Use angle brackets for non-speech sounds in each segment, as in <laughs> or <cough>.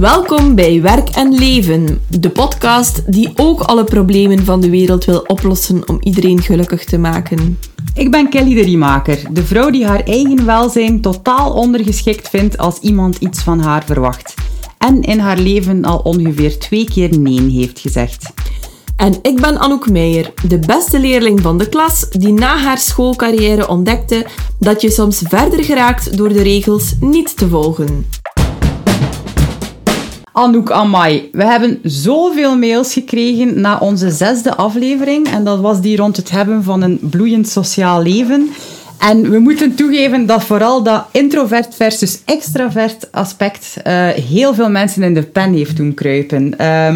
Welkom bij Werk en Leven, de podcast die ook alle problemen van de wereld wil oplossen om iedereen gelukkig te maken. Ik ben Kelly de Riemaker, de vrouw die haar eigen welzijn totaal ondergeschikt vindt als iemand iets van haar verwacht. En in haar leven al ongeveer twee keer nee heeft gezegd. En ik ben Anouk Meijer, de beste leerling van de klas die na haar schoolcarrière ontdekte dat je soms verder geraakt door de regels niet te volgen. Anouk Amai, we hebben zoveel mails gekregen na onze zesde aflevering. En dat was die rond het hebben van een bloeiend sociaal leven. En we moeten toegeven dat vooral dat introvert versus extravert aspect uh, heel veel mensen in de pen heeft doen kruipen. Uh,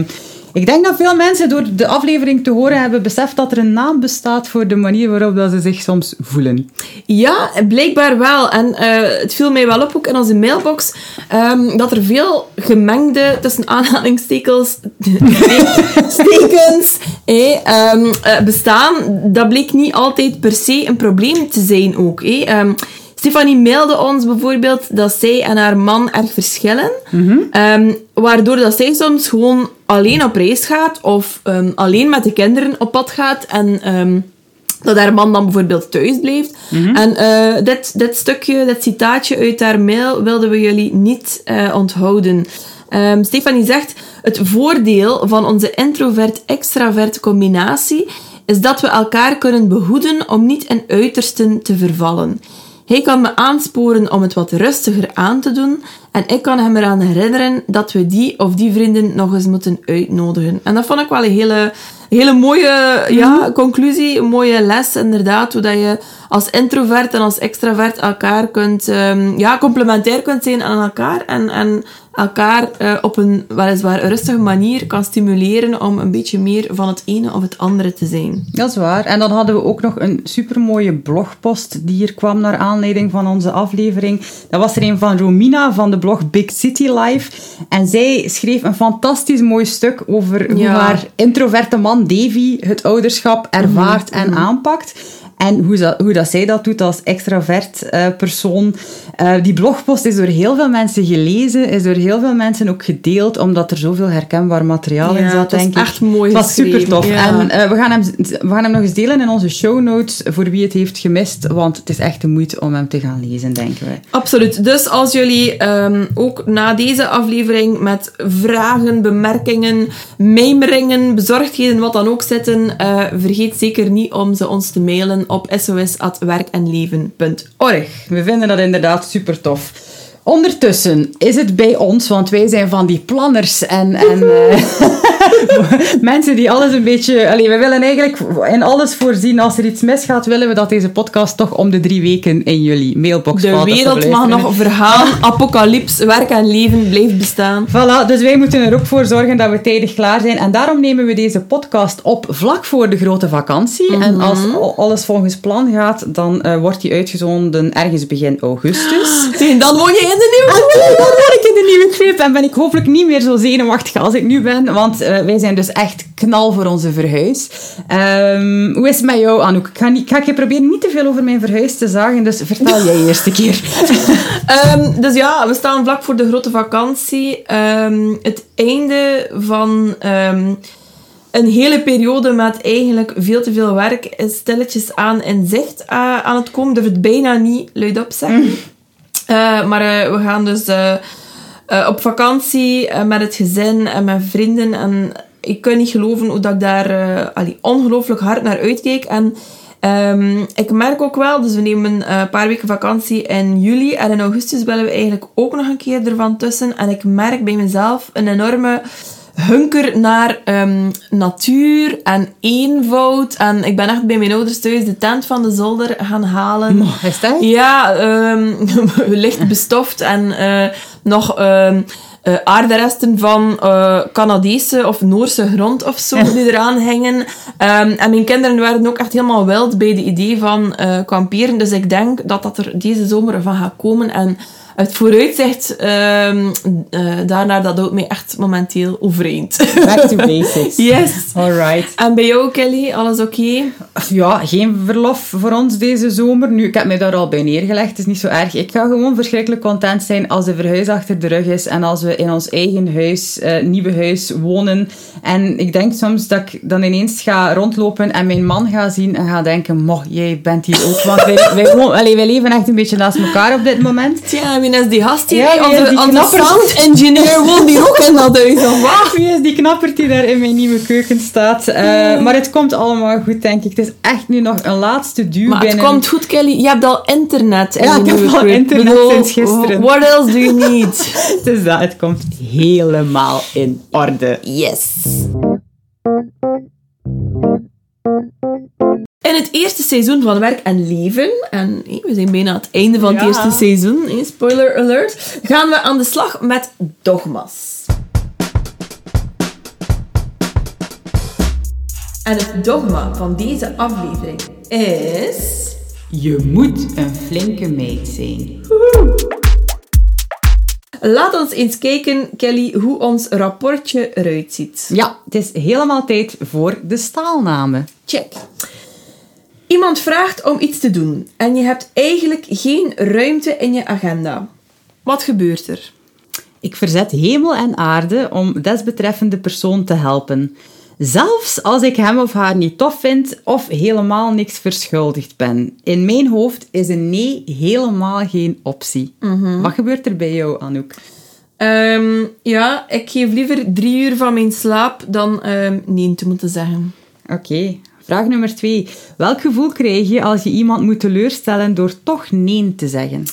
ik denk dat veel mensen door de aflevering te horen hebben beseft dat er een naam bestaat voor de manier waarop dat ze zich soms voelen. Ja, blijkbaar wel. En uh, het viel mij wel op, ook in onze mailbox, um, dat er veel gemengde, tussen aanhalingstekens, <laughs> stekens, eh, um, uh, bestaan. Dat bleek niet altijd per se een probleem te zijn ook. Eh. Um, Stefanie mailde ons bijvoorbeeld dat zij en haar man erg verschillen. Mm -hmm. um, waardoor dat zij soms gewoon alleen op reis gaat of um, alleen met de kinderen op pad gaat. En um, dat haar man dan bijvoorbeeld thuis blijft. Mm -hmm. En uh, dit, dit stukje, dit citaatje uit haar mail wilden we jullie niet uh, onthouden. Um, Stefanie zegt: Het voordeel van onze introvert-extravert combinatie is dat we elkaar kunnen behoeden om niet in uitersten te vervallen. Hij kan me aansporen om het wat rustiger aan te doen en ik kan hem eraan herinneren dat we die of die vrienden nog eens moeten uitnodigen. En dat vond ik wel een hele, hele mooie ja, conclusie, een mooie les inderdaad, hoe dat je als introvert en als extravert elkaar kunt, um, ja, complementair kunt zijn aan elkaar en, en elkaar uh, op een weliswaar rustige manier kan stimuleren om een beetje meer van het ene of het andere te zijn. Dat is waar. En dan hadden we ook nog een supermooie blogpost die hier kwam naar aanleiding van onze aflevering. Dat was er een van Romina van de blog Big City Life. En zij schreef een fantastisch mooi stuk over hoe haar introverte man Davy het ouderschap ervaart mm-hmm. en aanpakt. En hoe, dat, hoe dat zij dat doet als extravert uh, persoon. Uh, die blogpost is door heel veel mensen gelezen, is door heel veel mensen ook gedeeld, omdat er zoveel herkenbaar materiaal ja, in zat, denk ik. echt mooi Het was super tof. Ja. En uh, we, gaan hem, we gaan hem nog eens delen in onze show notes voor wie het heeft gemist, want het is echt de moeite om hem te gaan lezen, denken wij. Absoluut. Dus als jullie um, ook na deze aflevering met vragen, bemerkingen, mijmeringen, bezorgdheden, wat dan ook zitten, vergeet zeker niet om ze ons te mailen op sos.werkenleven.org. We vinden dat inderdaad super tof. Ondertussen is het bij ons, want wij zijn van die planners en, en uh, <laughs> <laughs> mensen die alles een beetje. Allee, we willen eigenlijk in alles voorzien. Als er iets misgaat, willen we dat deze podcast toch om de drie weken in jullie mailbox De wereld mag nog vergaan, <laughs> apocalyps, werk en leven blijft bestaan. Voilà, dus wij moeten er ook voor zorgen dat we tijdig klaar zijn. En daarom nemen we deze podcast op vlak voor de grote vakantie. Mm -hmm. En als alles volgens plan gaat, dan uh, wordt die uitgezonden ergens begin augustus. <gasps> Dan woon je in de nieuwe crib. Dan woon ik in de nieuwe crib en ben ik hopelijk niet meer zo zenuwachtig als ik nu ben. Want uh, wij zijn dus echt knal voor onze verhuis. Um, hoe is het met jou, Anouk? Ik ga, niet, ik je proberen niet te veel over mijn verhuis te zagen, dus vertel jij <laughs> eerst een keer. um, dus ja, we staan vlak voor de grote vakantie. Um, het einde van een hele periode met eigenlijk veel te veel werk is stilletjes aan in zicht uh, aan het komen. Durf het bijna niet luidop zeggen. Mm. Uh, maar uh, we gaan dus uh, op vakantie met het gezin en met vrienden. En ik kan niet geloven hoe dat ik daar allee, ongelooflijk hard naar uitkeek. En um, ik merk ook wel, dus we nemen een paar weken vakantie in juli. En in augustus willen we eigenlijk ook nog een keer ervan tussen. En ik merk bij mezelf een enorme hunker naar um, natuur en eenvoud. En ik ben echt bij mijn ouders thuis de tent van de zolder gaan halen. Maar, is dat? Ja, <laughs> um, licht bestoft en uh, nog um, uh, aarderesten van uh, Canadese of Noorse grond of zo die <laughs> eraan hingen. Um, en mijn kinderen waren ook echt helemaal wild bij de idee van uh, kamperen. Dus ik denk dat dat er deze zomer van gaat komen. En het vooruitzicht ehm eh, daarnaar, dat houdt mij echt momenteel overeind. Back to basics. <laughs> yes. Alright. En bij jou, Kelly, alles oké? Ja, geen verlof voor ons deze zomer. Nu, ik heb mij daar al bij neergelegd. Het is niet zo erg. Ik ga gewoon verschrikkelijk content zijn als de verhuis achter de rug is en als we in ons eigen huis, eh, nieuwe huis, wonen. En ik denk soms dat ik dan ineens ga rondlopen en mijn man ga zien en ga denken, moh, jij bent hier ook. Want wij, wij, <laughs> allee, wij leven echt een beetje naast elkaar op dit moment. Tja, wie is die gast hier? Ja, onze die onze sound engineer woont hier ook in dat huis. Wie is die knapper die daar in mijn nieuwe keuken staat? Eh, Maar het komt allemaal goed, denk ik. Het is echt nu nog een laatste duw Maar het binnen. komt goed, Kelly. Je hebt al internet. in Ja, je ik heb al internet Bedoel, sinds gisteren. What else do you need? <laughs> Dus dat, het komt helemaal in orde. Yes. In het eerste seizoen van Werk en Leven, en hé, we zijn bijna aan het einde van het Ja. eerste seizoen, hé, spoiler alert, gaan we aan de slag met dogma's. En het dogma van deze aflevering is... Je moet een flinke meid zijn. Laat ons eens kijken, Kelly, hoe ons rapportje eruit ziet. Ja, het is helemaal tijd voor de staalnamen. Check. Iemand vraagt om iets te doen en je hebt eigenlijk geen ruimte in je agenda. Wat gebeurt er? Ik verzet hemel en aarde om desbetreffende persoon te helpen. Zelfs als ik hem of haar niet tof vind of helemaal niks verschuldigd ben. In mijn hoofd is een nee helemaal geen optie. Wat gebeurt er bij jou, Anouk? Ehm, ja, ik geef liever drie uur van mijn slaap dan ehm nee te moeten zeggen. Oké, vraag nummer twee. Welk gevoel krijg je als je iemand moet teleurstellen door toch nee te zeggen?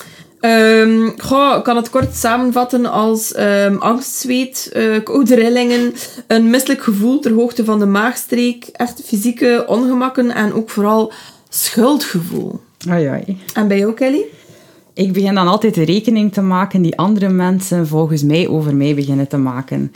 Goh, ik kan het kort samenvatten als ehm angstzweet, eh koude rillingen, een misselijk gevoel ter hoogte van de maagstreek, echt fysieke ongemakken en ook vooral schuldgevoel. Ai, ai. En bij jou, Kelly? Ik begin dan altijd de rekening te maken die andere mensen volgens mij over mij beginnen te maken.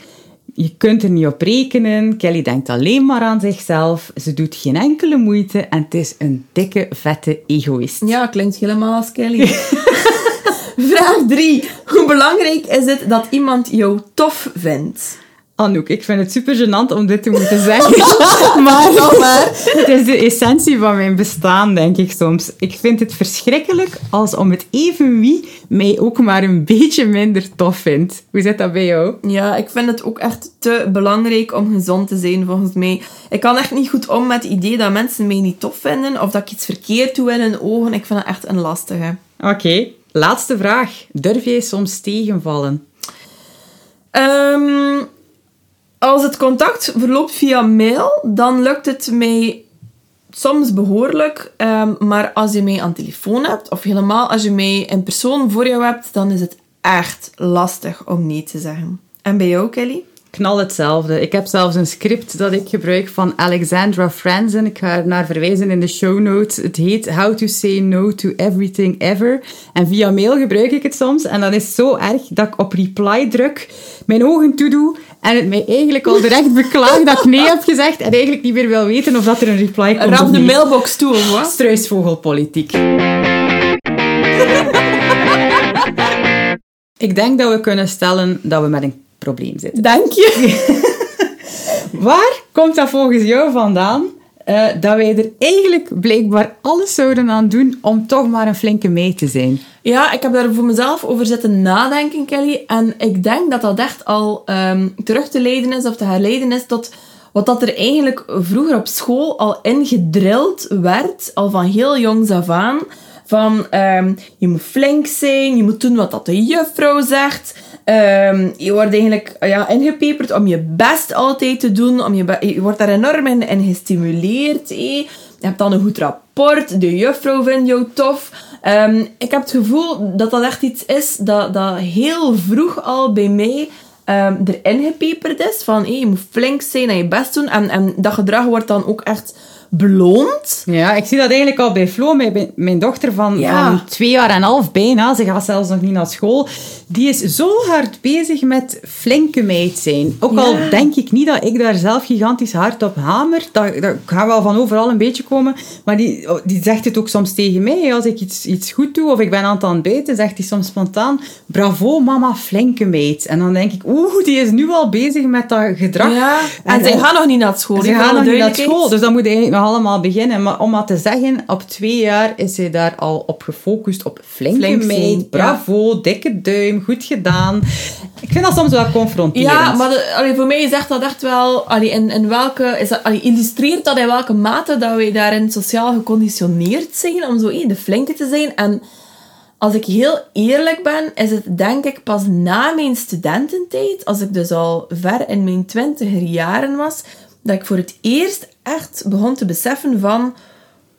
Je kunt er niet op rekenen. Kelly denkt alleen maar aan zichzelf. Ze doet geen enkele moeite en het is een dikke, vette egoïst. Ja, klinkt helemaal als Kelly. <laughs> Vraag 3. Hoe belangrijk is het dat iemand jou tof vindt? Anouk, ik vind het super gênant om dit te moeten zeggen. <laughs> maar, <laughs> maar het is de essentie van mijn bestaan, denk ik soms. Ik vind het verschrikkelijk als om het even wie mij ook maar een beetje minder tof vindt. Hoe zit dat bij jou? Ja, ik vind het ook echt te belangrijk om gezond te zijn, volgens mij. Ik kan echt niet goed om met het idee dat mensen mij niet tof vinden of dat ik iets verkeerd doe in hun ogen. Ik vind het echt een lastige. Oké, laatste vraag. Durf jij soms tegenvallen? Ehm, als het contact verloopt via mail, dan lukt het mij soms behoorlijk. Ehm, maar als je mij aan telefoon hebt, of helemaal als je mij in persoon voor jou hebt, dan is het echt lastig om nee te zeggen. En bij jou, Kelly? Knal hetzelfde. Ik heb zelfs een script dat ik gebruik van Alexandra Franzen. Ik ga er naar verwijzen in de show notes. Het heet How to Say No to Everything Ever. En via mail gebruik ik het soms. En dat is zo erg dat ik op reply druk, mijn ogen toedoe en het mij eigenlijk al direct <laughs> beklaag dat ik nee heb gezegd en eigenlijk niet meer wil weten of dat er een reply komt of Rap de mailbox toe, of wat? Struisvogelpolitiek. <laughs> Ik denk dat we kunnen stellen dat we met een probleem zitten. Dank je. <laughs> Waar komt dat volgens jou vandaan? eh, dat wij er eigenlijk blijkbaar alles zouden aan doen om toch maar een flinke meid te zijn. Ja, ik heb daar voor mezelf over zitten nadenken, Kelly. En ik denk dat dat echt al ehm, terug te leiden is of te herleiden is tot wat dat er eigenlijk vroeger op school al ingedrild werd, al van heel jongs af aan. Van, ehm, je moet flink zijn, je moet doen wat dat de juffrouw zegt. Ehm, je wordt eigenlijk ja, ingepeperd om je best altijd te doen. Om je, je wordt daar enorm in, gestimuleerd. Je hebt dan een goed rapport, de juffrouw vindt jou tof. Ehm, ik heb het gevoel dat dat echt iets is dat, dat heel vroeg al bij mij ehm, erin gepeperd is. Van je moet flink zijn en je best doen. En, en dat gedrag wordt dan ook echt beloont. Ja, ik zie dat eigenlijk al bij Flo, mijn, mijn dochter van, Ja. van twee jaar en een half bijna. Ze gaat zelfs nog niet naar school. Die is zo hard bezig met flinke meid zijn. Ook al denk ik niet dat ik daar zelf gigantisch hard op hamer. Dat, dat gaat wel van overal een beetje komen. Maar die, oh, die zegt het ook soms tegen mij. Als ik iets, iets goed doe of ik ben aan het ontbijten, zegt hij soms spontaan... Bravo, mama, flinke meid. En dan denk ik, oeh, die is nu al bezig met dat gedrag. Ja. En, zij gaan nog niet naar school. Ze gaan nog niet naar school, dus dat moet eigenlijk nog allemaal beginnen. Maar om maar te zeggen, op twee jaar is hij daar al op gefocust op Flink ja. bravo, dikke duim, goed gedaan. Ik vind dat soms wel confronterend. Ja, maar de, allee, voor mij zegt dat echt wel, allee, in, in welke, is dat, allee, illustreert dat in welke mate dat wij daarin sociaal geconditioneerd zijn om zo eh, de flinke te zijn. En als ik heel eerlijk ben, is het denk ik pas na mijn studententijd, als ik dus al ver in mijn twintiger jaren was, dat ik voor het eerst echt begon te beseffen van,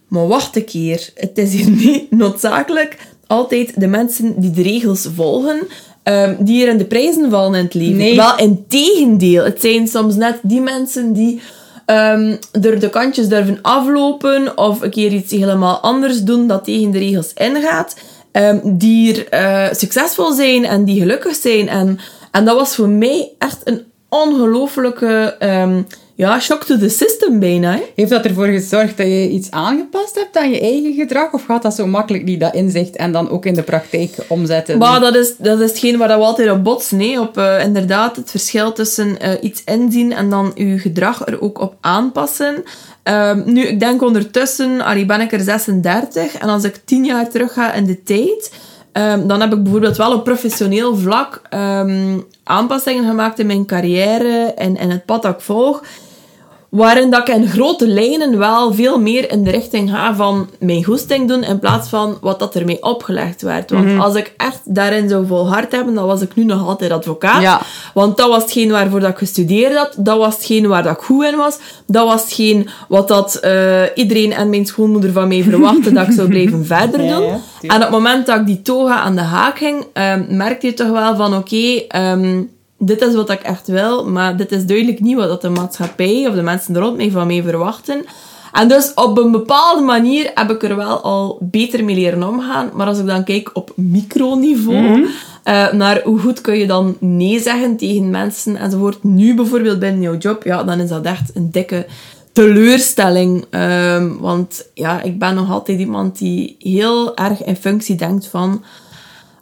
maar wacht een keer, het is hier <laughs> niet noodzakelijk altijd de mensen die de regels volgen, ehm, die er in de prijzen vallen in het leven. Nee. Wel, in tegendeel. Het zijn soms net die mensen die ehm, er de kantjes durven aflopen of een keer iets helemaal anders doen dat tegen de regels ingaat, ehm, die er, eh, succesvol zijn en die gelukkig zijn. En, en dat was voor mij echt een ongelofelijke ehm, ja, shock to the system bijna. hè. Heeft dat ervoor gezorgd dat je iets aangepast hebt aan je eigen gedrag? Of gaat dat zo makkelijk niet, dat inzicht, en dan ook in de praktijk omzetten? Maar dat is, dat is hetgeen waar we altijd op botsen. hè. Op eh, inderdaad het verschil tussen eh, iets inzien en dan je gedrag er ook op aanpassen. Ehm, nu, ik denk ondertussen, allee, ben ik er 36 en als ik 10 jaar terug ga in de tijd, ehm, dan heb ik bijvoorbeeld wel op professioneel vlak ehm, aanpassingen gemaakt in mijn carrière en in het pad dat ik volg. Waarin dat ik in grote lijnen wel veel meer in de richting ga van mijn goesting doen in plaats van wat dat er mee opgelegd werd. Want als ik echt daarin zou volhard hebben, dan was ik nu nog altijd advocaat. Ja. Want dat was hetgeen waarvoor dat ik gestudeerd had. Dat was hetgeen waar dat ik goed in was. Dat was hetgeen wat dat, eh, iedereen en mijn schoonmoeder van mij verwachtte dat ik zou <laughs> blijven verder doen. ja, en op het moment dat ik die toga aan de haak ging, ehm, merkte je toch wel van oké, ehm, dit is wat ik echt wil, maar dit is duidelijk niet wat de maatschappij of de mensen rond mij van mij verwachten. En dus op een bepaalde manier heb ik er wel al beter mee leren omgaan. Maar als ik dan kijk op microniveau, eh, naar hoe goed kun je dan nee zeggen tegen mensen enzovoort. Nu bijvoorbeeld binnen jouw job, ja, dan is dat echt een dikke teleurstelling. Ehm, want ja, ik ben nog altijd iemand die heel erg in functie denkt van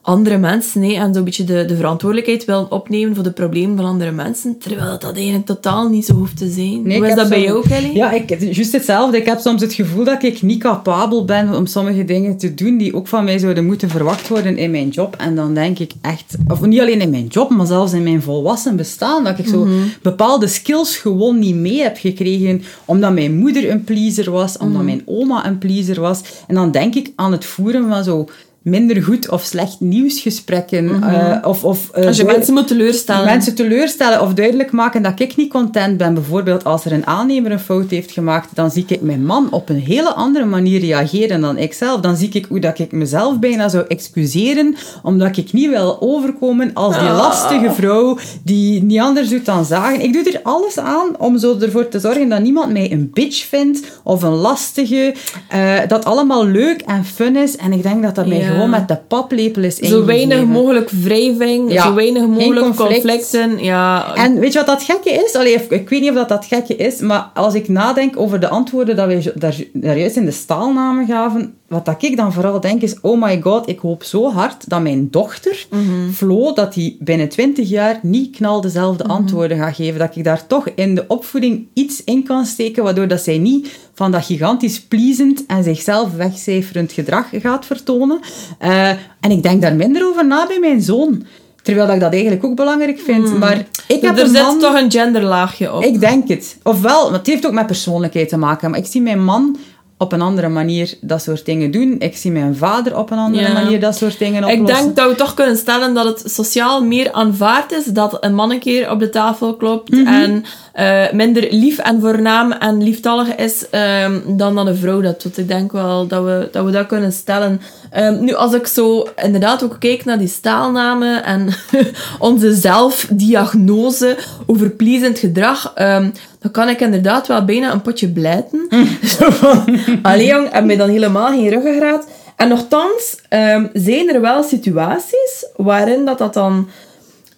andere mensen hè, en zo'n beetje de, de verantwoordelijkheid wil opnemen voor de problemen van andere mensen, terwijl dat, eigenlijk totaal niet zo hoeft te zijn. Nee, Hoe is dat bij jou, Kelly? Ja, ik, juist hetzelfde. Ik heb soms het gevoel dat ik niet capabel ben om sommige dingen te doen die ook van mij zouden moeten verwacht worden in mijn job. En dan denk ik echt, of niet alleen in mijn job, maar zelfs in mijn volwassen bestaan, dat ik zo Mhm. bepaalde skills gewoon niet mee heb gekregen, omdat mijn moeder een pleaser was, omdat Mhm. mijn oma een pleaser was. En dan denk ik aan het voeren van zo minder goed of slecht nieuwsgesprekken. eh, of, of, eh. Als je mensen moet teleurstellen. Mensen teleurstellen of duidelijk maken dat ik niet content ben. Bijvoorbeeld als er een aannemer een fout heeft gemaakt, dan zie ik mijn man op een hele andere manier reageren dan ik zelf. Dan zie ik hoe dat ik mezelf bijna zou excuseren, omdat ik niet wil overkomen als die Ah. lastige vrouw die niet anders doet dan zagen. Ik doe er alles aan om zo ervoor te zorgen dat niemand mij een bitch vindt of een lastige. eh, dat allemaal leuk en fun is. En ik denk dat dat mij. Gewoon met de paplepel is zo weinig mogelijk wrijving, Ja, zo weinig mogelijk conflict. conflicten. Ja, En weet je wat dat gekke is? Allee, ik weet niet of dat, dat gekke is, maar als ik nadenk over de antwoorden dat wij daar, daar juist in de staalnamen gaven, wat dat ik dan vooral denk is, oh my god, ik hoop zo hard dat mijn dochter, Flo, dat die binnen 20 jaar niet knal dezelfde antwoorden gaat geven. Dat ik daar toch in de opvoeding iets in kan steken, waardoor dat zij niet van dat gigantisch pleasend en zichzelf wegcijferend gedrag gaat vertonen. Eh, en ik denk daar minder over na bij mijn zoon. Terwijl dat ik dat eigenlijk ook belangrijk vind. Maar ik heb er een zit toch een genderlaagje op. Ik denk het. Ofwel, het heeft ook met persoonlijkheid te maken. Maar ik zie mijn man op een andere manier dat soort dingen doen. Ik zie mijn vader op een andere Ja. manier dat soort dingen oplossen. Ik denk dat we toch kunnen stellen dat het sociaal meer aanvaard is dat een man een keer op de tafel klopt Mhm. en eh, minder lief en voornaam en lieftallig is ehm, dan dat een vrouw dat doet. Ik denk wel dat we dat, we dat kunnen stellen. Ehm, nu, als ik zo inderdaad ook kijk naar die staalnamen en <laughs> onze zelfdiagnose over pleasend gedrag, ehm, dan kan ik inderdaad wel bijna een potje blijten. <laughs> Zo van, <laughs> allee jong, heb mij dan helemaal geen ruggengraat. En nogthans ehm, zijn er wel situaties waarin dat, dat dan...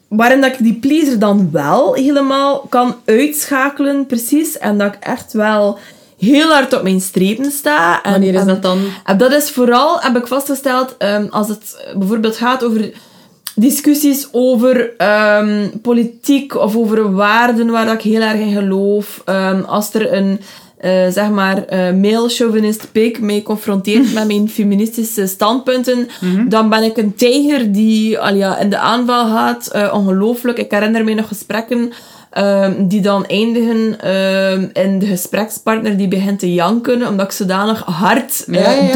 Waarin dat ik die pleaser dan wel helemaal kan uitschakelen, precies. En dat ik echt wel heel hard op mijn strepen sta. En, Wanneer is en- dat dan? en dat is vooral, heb ik vastgesteld, ehm, als het bijvoorbeeld gaat over discussies over ehm, politiek of over waarden waar dat ik heel erg in geloof. Ehm, als er een, eh, zeg maar, eh male chauvinist pik mij confronteert <laughs> met mijn feministische standpunten, dan ben ik een tijger die al ja, in de aanval gaat. Eh, ongelooflijk. Ik herinner me nog gesprekken ehm, die dan eindigen ehm, in de gesprekspartner die begint te janken, omdat ik zodanig hard eh,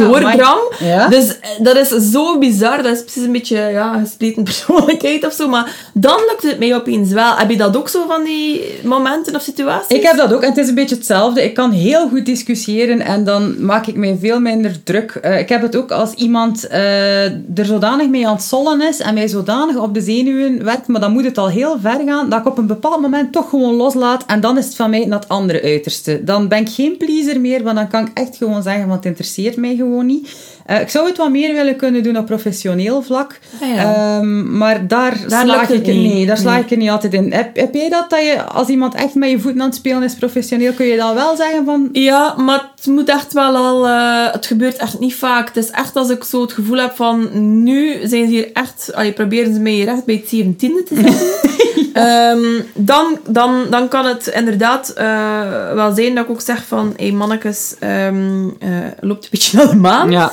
Ja, ja. Dus eh, dat is zo bizar. Dat is precies een beetje ja, gespleten <laughs> persoonlijkheid of zo. Maar dan lukt het mij opeens wel. Heb je dat ook zo van die momenten of situaties? Ik heb dat ook en het is een beetje hetzelfde. Ik kan heel goed discussiëren en dan maak ik mij veel minder druk. Eh, ik heb het ook als iemand er zodanig mee aan het sollen is en mij zodanig op de zenuwen werkt, maar dan moet het al heel ver gaan, dat ik op een bepaald moment toch gewoon loslaat en dan is het van mij naar het andere uiterste. Dan ben ik geen pleaser meer, want dan kan ik echt gewoon zeggen, want het interesseert mij gewoon niet. Eh, ik zou het wat meer willen kunnen doen op professioneel vlak, Ah, ja. Ehm, maar daar, Daar sla ik het er niet. nee, daar sla Nee. ik er niet altijd in. Heb, heb jij dat, dat je als iemand echt met je voeten aan het spelen is professioneel, kun je dan wel zeggen van... Ja, maar het moet echt wel al... eh, het gebeurt echt niet vaak. Het is echt als ik zo het gevoel heb van... Nu zijn ze hier echt... Allee, proberen ze mij hier echt bij het zeventiende te zetten. <laughs> Ehm, dan, dan, dan kan het inderdaad eh, wel zijn dat ik ook zeg van... Hé, hey, mannekes, ehm, eh, loopt een beetje naar de maan. Ja.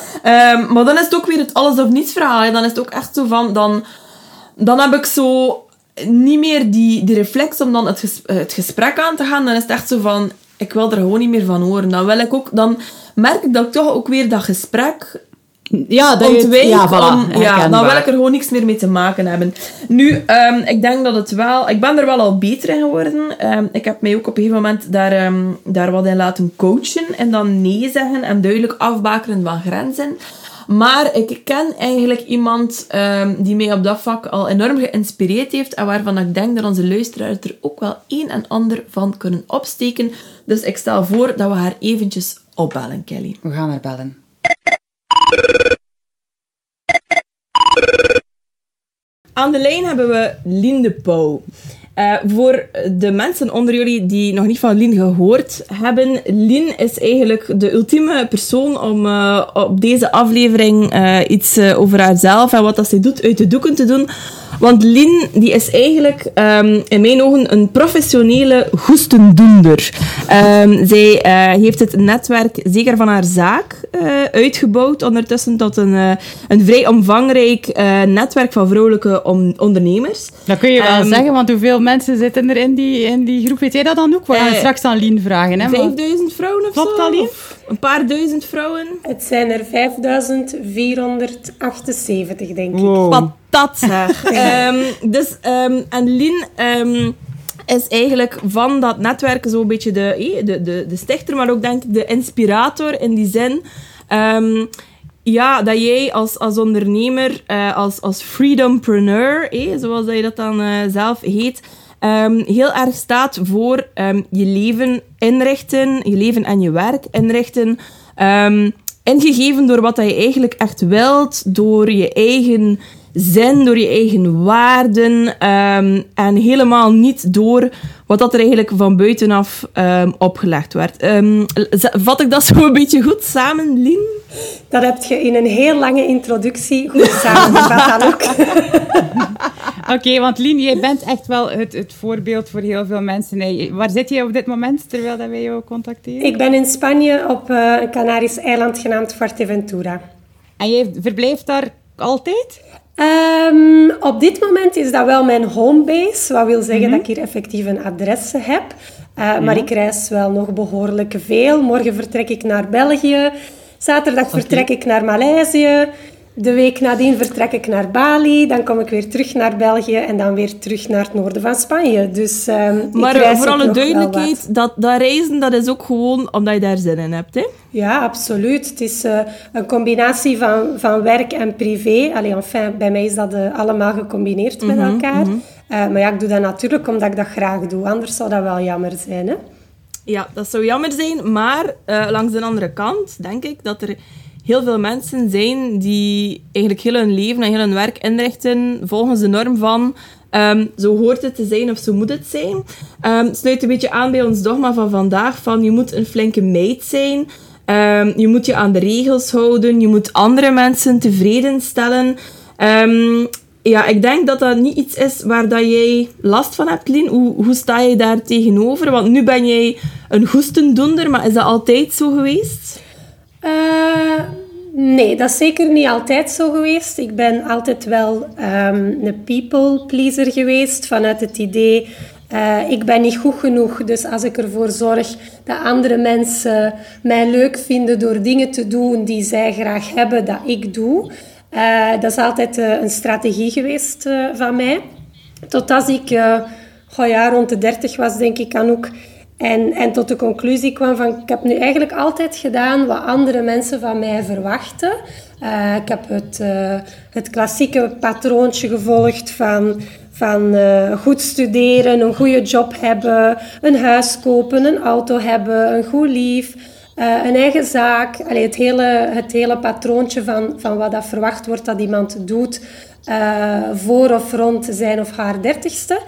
Maar dan is het ook weer het alles of niets verhaal. hè. Dan is het ook echt zo van... Dan, dan heb ik zo niet meer die, die reflex om dan het, ges- eh, het gesprek aan te gaan. Dan is het echt zo van... Ik wil er gewoon niet meer van horen. Dan, wil ik ook, dan merk ik dat ik toch ook weer dat gesprek Ja, dat ontwijk. ja, voilà, om, ja, dan herkenbaar. wil ik er gewoon niks meer mee te maken hebben. Nu, ehm, ik denk dat het wel... Ik ben er wel al beter in geworden. Ehm, ik heb mij ook op een gegeven moment daar, ehm, daar wat in laten coachen. En dan nee zeggen en duidelijk afbakenen van grenzen. Maar ik ken eigenlijk iemand die mij op dat vak al enorm geïnspireerd heeft. En waarvan ik denk dat onze luisteraars er ook wel een en ander van kunnen opsteken. Dus ik stel voor dat we haar eventjes opbellen, Kelly. We gaan haar bellen. Aan de lijn hebben we Lien de Pauw. Eh, voor de mensen onder jullie die nog niet van Lien gehoord hebben, Lien is eigenlijk de ultieme persoon om eh, op deze aflevering eh, iets over haarzelf en wat dat ze doet uit de doeken te doen. Want Lien die is eigenlijk ehm, in mijn ogen een professionele goestendoender. Ehm, zij eh, heeft het netwerk, zeker van haar zaak, eh, uitgebouwd ondertussen tot een, eh, een vrij omvangrijk netwerk van vrouwelijke on- ondernemers. Dat kun je wel Ehm, zeggen, want hoeveel mensen zitten er in die, in die groep? Weet jij dat dan ook? We gaan straks aan Lien vragen. Hè, maar- 5000 vrouwen of Klopt zo? dat, Lien? Of Een paar duizend vrouwen? Het zijn er 5478, denk ik. Wow. Patat, zeg. <laughs> Ehm, dus, ehm, en Lien ehm, is eigenlijk van dat netwerk zo'n beetje de, eh, de, de, de stichter, maar ook denk ik de inspirator in die zin. Ehm, ja, dat jij als, als ondernemer, eh, als, als freedompreneur, eh, zoals dat je dat dan eh, zelf heet, ehm, heel erg staat voor ehm, je leven inrichten, je leven en je werk inrichten. ehm, ingegeven door wat je eigenlijk echt wilt, door je eigen zin, door je eigen waarden ehm, en helemaal niet door wat dat er eigenlijk van buitenaf ehm, opgelegd werd. Ehm, vat ik dat zo een beetje goed samen, Lien? Dat heb je in een heel lange introductie goed samengevat dan ook. <laughs> Oké, want Lien, jij bent echt wel het, het voorbeeld voor heel veel mensen. Hey, waar zit je op dit moment, terwijl dat wij jou contacteren? Ik ben in Spanje op eh, een Canarisch eiland genaamd Fuerteventura. En jij verblijft daar altijd? Ehm, op dit moment is dat wel mijn homebase, wat wil zeggen dat ik hier effectief een adres heb. Uh, Maar ik reis wel nog behoorlijk veel. Morgen vertrek ik naar België. Zaterdag vertrek ik naar Maleisië. De week nadien vertrek ik naar Bali. Dan kom ik weer terug naar België en dan weer terug naar het noorden van Spanje. Dus ehm, Maar reis voor alle duidelijkheid, dat, dat reizen dat is ook gewoon omdat je daar zin in hebt. Hè? Ja, absoluut. Het is eh, een combinatie van, van werk en privé. Allee, enfin, bij mij is dat eh, allemaal gecombineerd met elkaar. Eh, maar ja, ik doe dat natuurlijk omdat ik dat graag doe. Anders zou dat wel jammer zijn. Hè? Ja, dat zou jammer zijn, maar langs de andere kant denk ik dat er heel veel mensen zijn die eigenlijk heel hun leven en heel hun werk inrichten volgens de norm van um, zo hoort het te zijn of zo moet het zijn. Um, sluit een beetje aan bij ons dogma van vandaag van je moet een flinke meid zijn. Um, je moet je aan de regels houden. Je moet andere mensen tevreden stellen. ja, ik denk dat dat niet iets is waar dat jij last van hebt, Lien. Hoe, hoe sta je daar tegenover? Want nu ben jij een goestendoender, maar is dat altijd zo geweest? Uh, Nee, dat is zeker niet altijd zo geweest. Ik ben altijd wel um, een people pleaser geweest vanuit het idee. Uh, ik ben niet goed genoeg, dus als ik ervoor zorg dat andere mensen mij leuk vinden door dingen te doen die zij graag hebben dat ik doe, uh, dat is altijd een strategie geweest van mij. Tot als ik rond de 30 was, denk ik, aan ook en, en tot de conclusie kwam van, ik heb nu eigenlijk altijd gedaan wat andere mensen van mij verwachten. Uh, ik heb het, uh, het klassieke patroontje gevolgd van, van uh, goed studeren, een goede job hebben, een huis kopen, een auto hebben, een goed lief, een eigen zaak. Allee, het, hele, het hele patroontje van, van wat dat verwacht wordt dat iemand doet voor of rond zijn of haar dertigste.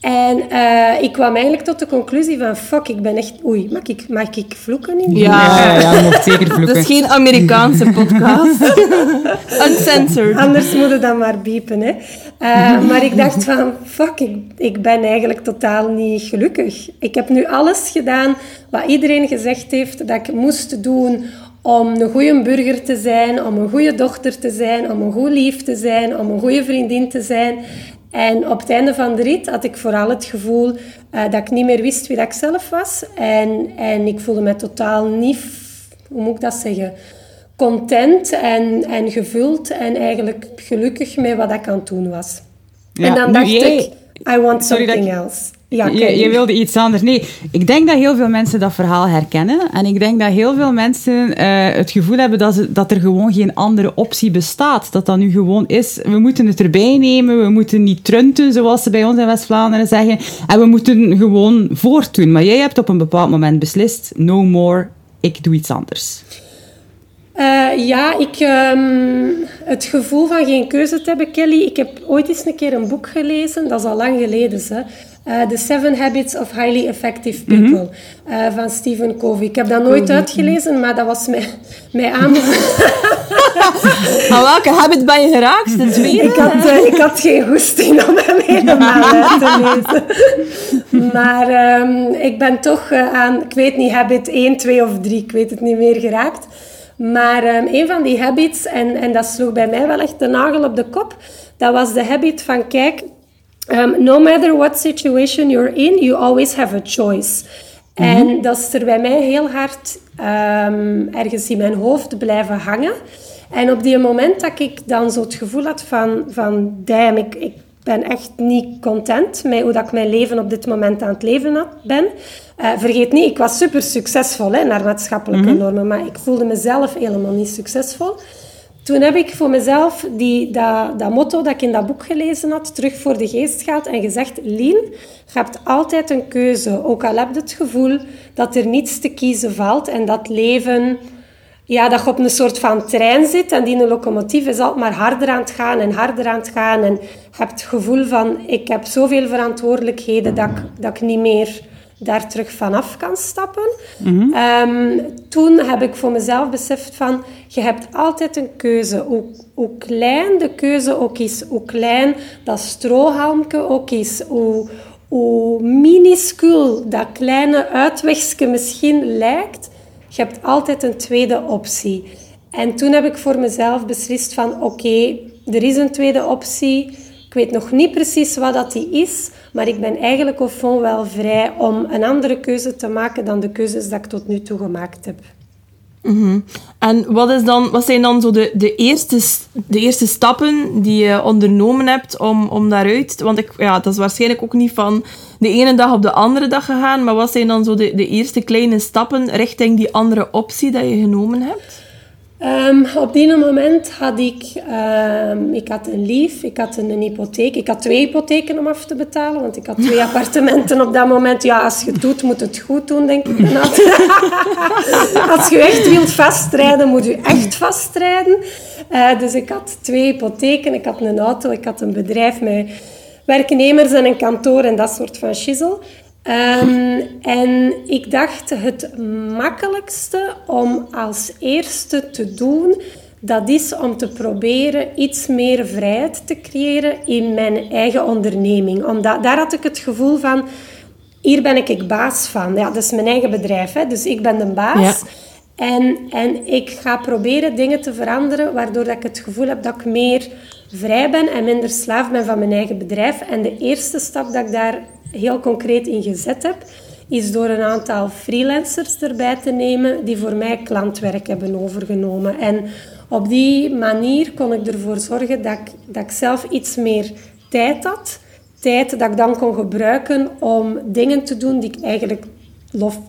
En uh, ik kwam eigenlijk tot de conclusie van, fuck, ik ben echt... Oei, mag ik, mag ik vloeken? In ja, ja, je mag zeker vloeken. <laughs> Dat is geen Amerikaanse podcast. <laughs> Uncensored. Anders moet het dan maar biepen, hè. Uh, <laughs> maar ik dacht van, fuck, ik, ik ben eigenlijk totaal niet gelukkig. Ik heb nu alles gedaan wat iedereen gezegd heeft dat ik moest doen om een goede burger te zijn, om een goede dochter te zijn, om een goed lief te zijn, om een goede vriendin te zijn. En op het einde van de rit had ik vooral het gevoel uh, dat ik niet meer wist wie dat ik zelf was. En, en ik voelde me totaal niet, hoe moet ik dat zeggen, content en, en gevuld en eigenlijk gelukkig met wat ik aan het doen was. Ja, en dan dacht ik, I want something else. Ja, je, je, wilde iets anders. Nee, ik denk dat heel veel mensen dat verhaal herkennen. En ik denk dat heel veel mensen uh, het gevoel hebben dat, ze, dat er gewoon geen andere optie bestaat. Dat dat nu gewoon is, we moeten het erbij nemen, we moeten niet trunten, zoals ze bij ons in West-Vlaanderen zeggen. En we moeten gewoon voortdoen. Maar jij hebt op een bepaald moment beslist, no more, ik doe iets anders. Uh, ja, ik, um, het gevoel van geen keuze te hebben, Kelly. Ik heb ooit eens een keer een boek gelezen, dat is al lang geleden. Hè. Uh, The Seven Habits of Highly Effective People mm -hmm. uh, van Stephen Covey. Ik heb dat nooit uitgelezen, maar dat was mij, mij aan. <laughs> Aan welke habit ben je geraakt? De tweede? Ik had, uh, ik had geen goesting om hem helemaal uit te lezen. <laughs> maar um, ik ben toch aan, ik weet niet, habit 1, 2 of 3, ik weet het niet meer, geraakt. Maar um, een van die habits, en, en dat sloeg bij mij wel echt de nagel op de kop, dat was de habit van, kijk, um, no matter what situation you're in, you always have a choice. Mm -hmm. En dat is er bij mij heel hard um, ergens in mijn hoofd blijven hangen. En op die moment dat ik dan zo het gevoel had van, van damn, ik, ik ben echt niet content met hoe dat ik mijn leven op dit moment aan het leven ben. Uh, vergeet niet, ik was super succesvol hè, naar maatschappelijke mm -hmm. normen, maar ik voelde mezelf helemaal niet succesvol. Toen heb ik voor mezelf die, dat, dat motto dat ik in dat boek gelezen had, terug voor de geest gehad en gezegd, Lien, je hebt altijd een keuze. Ook al heb je het gevoel dat er niets te kiezen valt en dat leven, ja, dat je op een soort van trein zit en die een locomotief is altijd maar harder aan het gaan en harder aan het gaan. En je hebt het gevoel van, ik heb zoveel verantwoordelijkheden dat ik, dat ik niet meer daar terug vanaf kan stappen. Mm -hmm. um, toen heb ik voor mezelf beseft van, je hebt altijd een keuze. Hoe, klein de keuze ook is, hoe klein dat strohalmke ook is, hoe, hoe minuscuul dat kleine uitwegje misschien lijkt, je hebt altijd een tweede optie. En toen heb ik voor mezelf beslist van, oké, er is een tweede optie ik weet nog niet precies wat dat die is, maar ik ben eigenlijk of fond wel vrij om een andere keuze te maken dan de keuzes dat ik tot nu toe gemaakt heb. Mm. En wat, is dan, wat zijn dan zo de, de, eerste, de eerste stappen die je ondernomen hebt om, om daaruit... Want ik, ja, dat is waarschijnlijk ook niet van de ene dag op de andere dag gegaan, maar wat zijn dan zo de, de eerste kleine stappen richting die andere optie dat je genomen hebt? Ehm, op die moment had ik, ehm, ik had een lief, ik had een, hypotheek. Ik had twee hypotheken om af te betalen, want ik had twee <laughs> appartementen op dat moment. Ja, als je het doet, moet het goed doen, denk ik. <laughs> <laughs> als je echt wilt vastrijden, moet je echt vastrijden. Uh, dus ik had twee hypotheken, ik had een auto, ik had een bedrijf met werknemers en een kantoor en dat soort van shizzle. Um, en ik dacht het makkelijkste om als eerste te doen, dat is om te proberen iets meer vrijheid te creëren in mijn eigen onderneming. Omdat daar had ik het gevoel van, hier ben ik baas van. Ja, dat is mijn eigen bedrijf, hè, dus ik ben de baas. En, en ik ga proberen dingen te veranderen, waardoor dat ik het gevoel heb dat ik meer vrij ben en minder slaaf ben van mijn eigen bedrijf. En de eerste stap dat ik daar heel concreet in gezet heb, is door een aantal freelancers erbij te nemen die voor mij klantwerk hebben overgenomen. En op die manier kon ik ervoor zorgen dat ik, dat ik zelf iets meer tijd had. Tijd dat ik dan kon gebruiken om dingen te doen die ik eigenlijk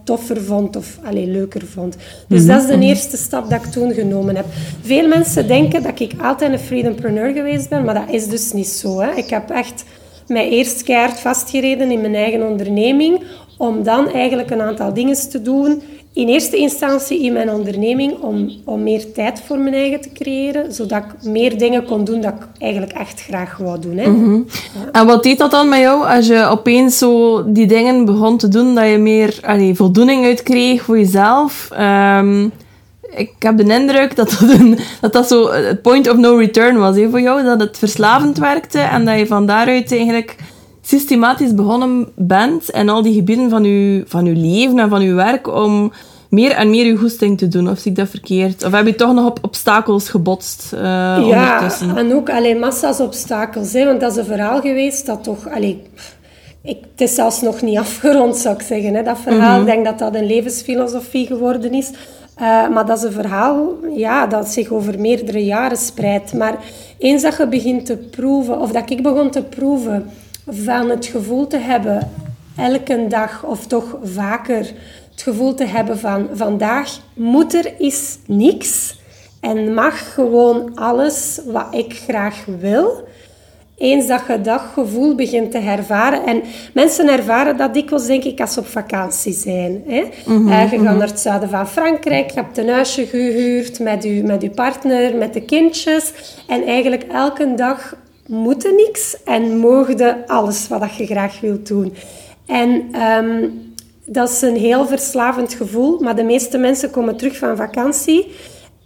toffer vond of allee, leuker vond. Dus dat is de mhm. eerste stap dat ik toen genomen heb. Veel mensen denken dat ik altijd een freedompreneur geweest ben, maar dat is dus niet zo. Hè. Ik heb echt mij eerst keihard vastgereden in mijn eigen onderneming, om dan eigenlijk een aantal dingen te doen. In eerste instantie in mijn onderneming om, om meer tijd voor mijn eigen te creëren, zodat ik meer dingen kon doen dat ik eigenlijk echt graag wou doen. Hè. Mhm. En wat deed dat dan met jou als je opeens zo die dingen begon te doen, dat je meer allee, voldoening uit kreeg voor jezelf? Ehm, ik heb de indruk dat dat, een, dat, dat zo het point of no return was hè, voor jou. Dat het verslavend werkte en dat je van daaruit eigenlijk systematisch begonnen bent in al die gebieden van je, van uw leven en van uw werk om meer en meer je goesting te doen. Of zie ik dat verkeerd? Of heb je toch nog op obstakels gebotst uh, Ja, en ook alleen massa's obstakels. Hè, want dat is een verhaal geweest dat toch... Allee, ik, het is zelfs nog niet afgerond, zou ik zeggen. Hè. Dat verhaal, mhm. ik denk dat dat een levensfilosofie geworden is. Uh, maar dat is een verhaal ja, dat zich over meerdere jaren spreidt. Maar eens dat je begint te proeven, of dat ik begon te proeven van het gevoel te hebben, elke dag of toch vaker, het gevoel te hebben van vandaag moet er is niks en mag gewoon alles wat ik graag wil eens dat je dat gevoel begint te ervaren. En mensen ervaren dat dikwijls, denk ik, als ze op vakantie zijn. Hè? Mm je gaat naar het zuiden van Frankrijk, je hebt een huisje gehuurd met je, met je partner, met de kindjes. En eigenlijk elke dag moet er niks en mogen alles wat je graag wilt doen. En ehm, dat is een heel verslavend gevoel, maar de meeste mensen komen terug van vakantie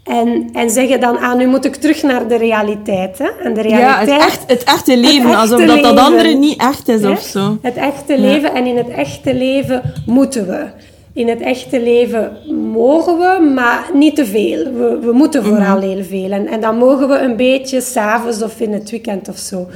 en, en zeggen dan, ah, nu moet ik terug naar de realiteit. Hè? En de realiteit ja, het, echt, het echte leven, het alsof dat, dat andere niet echt is of zo. Het echte leven. En in het echte leven moeten we. In het echte leven mogen we, maar niet te veel. We, we moeten mhm. vooral heel veel. En, en dan mogen we een beetje s'avonds of in het weekend of zo.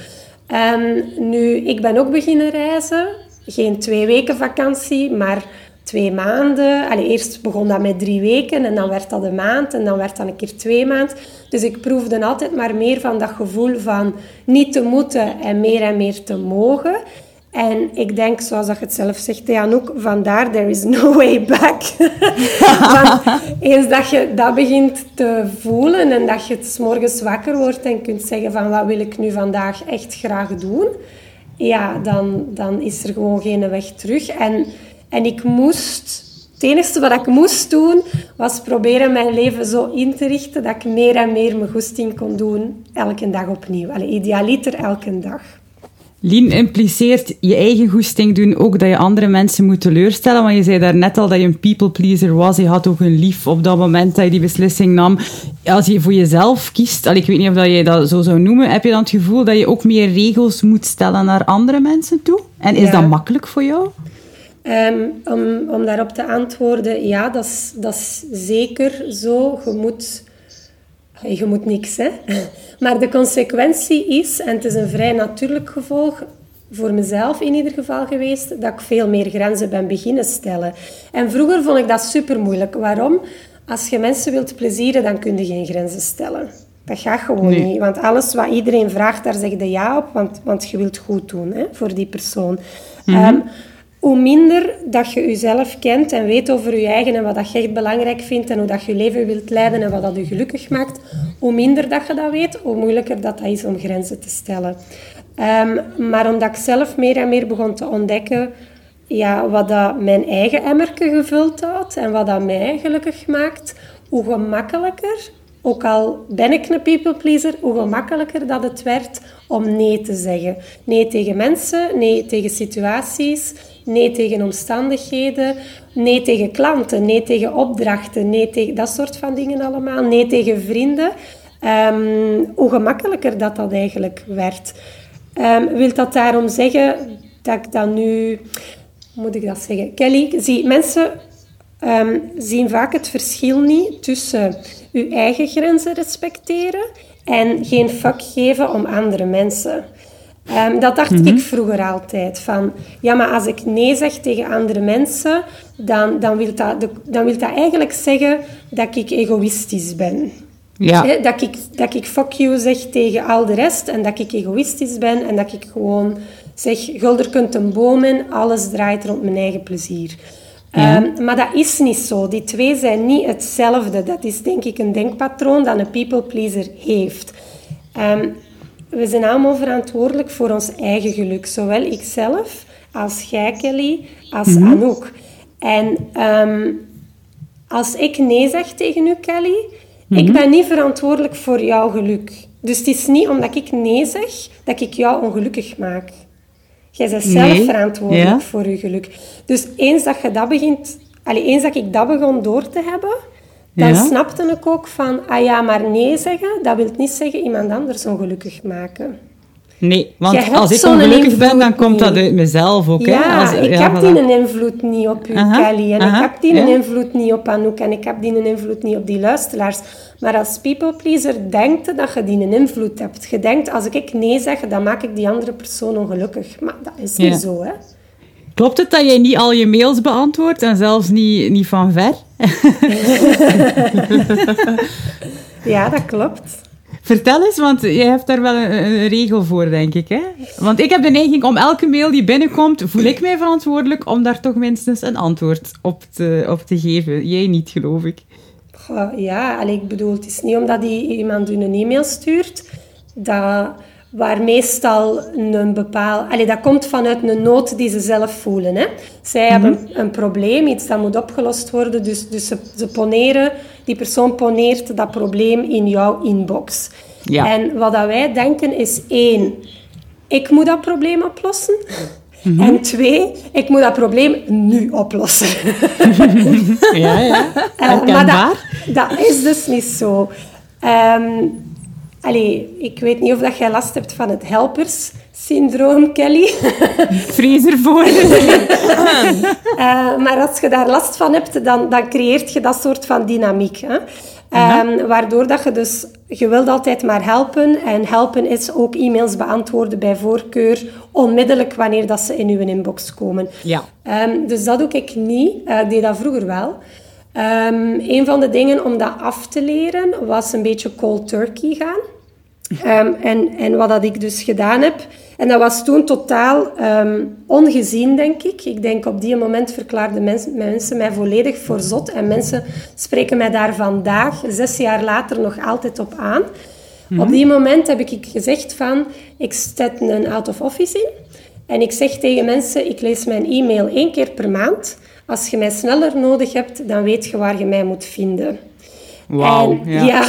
Um, nu, ik ben ook beginnen reizen. Geen twee weken vakantie, maar twee maanden. Allee, eerst begon dat met drie weken en dan werd dat een maand en dan werd dat een keer twee maanden. Dus ik proefde altijd maar meer van dat gevoel van niet te moeten en meer en meer te mogen. En ik denk, zoals dat je het zelf zegt, Anouk, vandaar, there is no way back. <laughs> Want eens dat je dat begint te voelen en dat je het morgens wakker wordt en kunt zeggen van wat wil ik nu vandaag echt graag doen, ja, dan, dan is er gewoon geen weg terug. En en ik moest, het enige wat ik moest doen, was proberen mijn leven zo in te richten dat ik meer en meer mijn goesting kon doen, elke dag opnieuw. Allee, idealiter elke dag. Lien impliceert je eigen goesting doen ook dat je andere mensen moet teleurstellen. Want je zei daarnet al dat je een people pleaser was. Je had ook een lief op dat moment dat je die beslissing nam. Als je voor jezelf kiest, al ik weet niet of dat je dat zo zou noemen, heb je dan het gevoel dat je ook meer regels moet stellen naar andere mensen toe? En is dat makkelijk voor jou? Um, om, om daarop te antwoorden, ja, dat is, dat is zeker zo. Je moet, je moet niks, hè. <laughs> Maar de consequentie is, en het is een vrij natuurlijk gevolg, voor mezelf in ieder geval geweest, dat ik veel meer grenzen ben beginnen stellen. En vroeger vond ik dat super moeilijk. Waarom? Als je mensen wilt plezieren, dan kun je geen grenzen stellen. Dat gaat gewoon niet. Want alles wat iedereen vraagt, daar zeg je ja op, want, want je wilt goed doen hè, voor die persoon. Mm hoe minder dat je jezelf kent en weet over je eigen en wat dat je echt belangrijk vindt en hoe dat je leven wilt leiden en wat dat je gelukkig maakt, hoe minder dat je dat weet, hoe moeilijker dat, dat is om grenzen te stellen. Ehm, maar omdat ik zelf meer en meer begon te ontdekken ja, wat dat mijn eigen emmerke gevuld had en wat dat mij gelukkig maakt, hoe gemakkelijker, ook al ben ik een people pleaser, hoe gemakkelijker dat het werd om nee te zeggen. Nee tegen mensen, nee tegen situaties, nee tegen omstandigheden, nee tegen klanten, nee tegen opdrachten, nee tegen dat soort van dingen allemaal, nee tegen vrienden. Um, hoe gemakkelijker dat dat eigenlijk werd. Um, wil dat daarom zeggen dat ik dan nu, hoe moet ik dat zeggen? Kelly, zie, mensen um, zien vaak het verschil niet tussen uw eigen grenzen respecteren en geen fuck geven om andere mensen. Um, dat dacht ik mhm. vroeger altijd. Van, ja, maar als ik nee zeg tegen andere mensen, dan, dan, wil, dat, dan wil dat eigenlijk zeggen dat ik egoïstisch ben. Ja. dat, ik, dat ik fuck you zeg tegen al de rest en dat ik egoïstisch ben en dat ik gewoon zeg, gulder kunt een boom in, alles draait rond mijn eigen plezier. Ehm, maar dat is niet zo. Die twee zijn niet hetzelfde. Dat is denk ik een denkpatroon dat een people pleaser heeft. Um, we zijn allemaal verantwoordelijk voor ons eigen geluk. Zowel ikzelf als jij, Kelly, als mm Anouk. En ehm, als ik nee zeg tegen u, Kelly, ik mhm. ben niet verantwoordelijk voor jouw geluk. Dus het is niet omdat ik nee zeg, dat ik jou ongelukkig maak. Jij bent zelf verantwoordelijk voor je geluk. Dus eens dat je dat begint... Allee, eens dat ik dat begon door te hebben, dan snapte ik ook van... Ah ja, maar nee zeggen, dat wil niet zeggen iemand anders ongelukkig maken. Nee, want als ik ongelukkig ben, dan komt dat uit mezelf ook. Ja, hè? Als, ik heb die een invloed niet op u, Kelly. En ik heb die een invloed niet op Anouk. En ik heb die een invloed niet op die luisteraars. Maar als people pleaser denkt dat je die een invloed hebt. Je denkt, als ik nee zeg, dan maak ik die andere persoon ongelukkig. Maar dat is niet zo, hè. Klopt het dat jij niet al je mails beantwoordt en zelfs niet, niet van ver? <laughs> ja, dat klopt. Vertel eens, want jij hebt daar wel een, regel voor, denk ik. Hè? Want ik heb de neiging om elke mail die binnenkomt, voel ik mij verantwoordelijk om daar toch minstens een antwoord op te, op te geven. Jij niet, geloof ik. ja, allee, ik bedoel, het is niet omdat iemand u een e-mail stuurt, dat waar meestal een bepaal... Allee, dat komt vanuit een nood die ze zelf voelen. Hè. Zij mhm. hebben een, probleem, iets dat moet opgelost worden, dus, dus ze, ze poneren, die persoon poneert dat probleem in jouw inbox. Ja. En wat dat wij denken is één, ik moet dat probleem oplossen. Mhm. En twee, ik moet dat probleem nu oplossen. <laughs> ja, ja. Uh, maar dat, dat, is dus niet zo. Um, Allee, ik weet niet of dat jij last hebt van het helpers-syndroom, Kelly. <laughs> Vrees ervoor. uh, <laughs> maar als je daar last van hebt, dan, dan creëert je dat soort van dynamiek. Hè? Um, waardoor dat je dus... Je wilt altijd maar helpen. En helpen is ook e-mails beantwoorden bij voorkeur. Onmiddellijk wanneer dat ze in uw inbox komen. Ja. Um, dus dat doe ik niet. Uh, ik deed dat vroeger wel. Um, een van de dingen om dat af te leren was een beetje cold turkey gaan. Um, en, en wat dat ik dus gedaan heb, en dat was toen totaal um, ongezien, denk ik. Ik denk op die moment verklaarden mensen, mensen mij volledig voor zot. En mensen spreken mij daar vandaag, zes jaar later, nog altijd op aan. Op die moment heb ik gezegd van, ik zet een out-of-office in. En ik zeg tegen mensen, ik lees mijn e-mail één keer per maand. Als je mij sneller nodig hebt, dan weet je waar je mij moet vinden. Wauw. Ja. ja.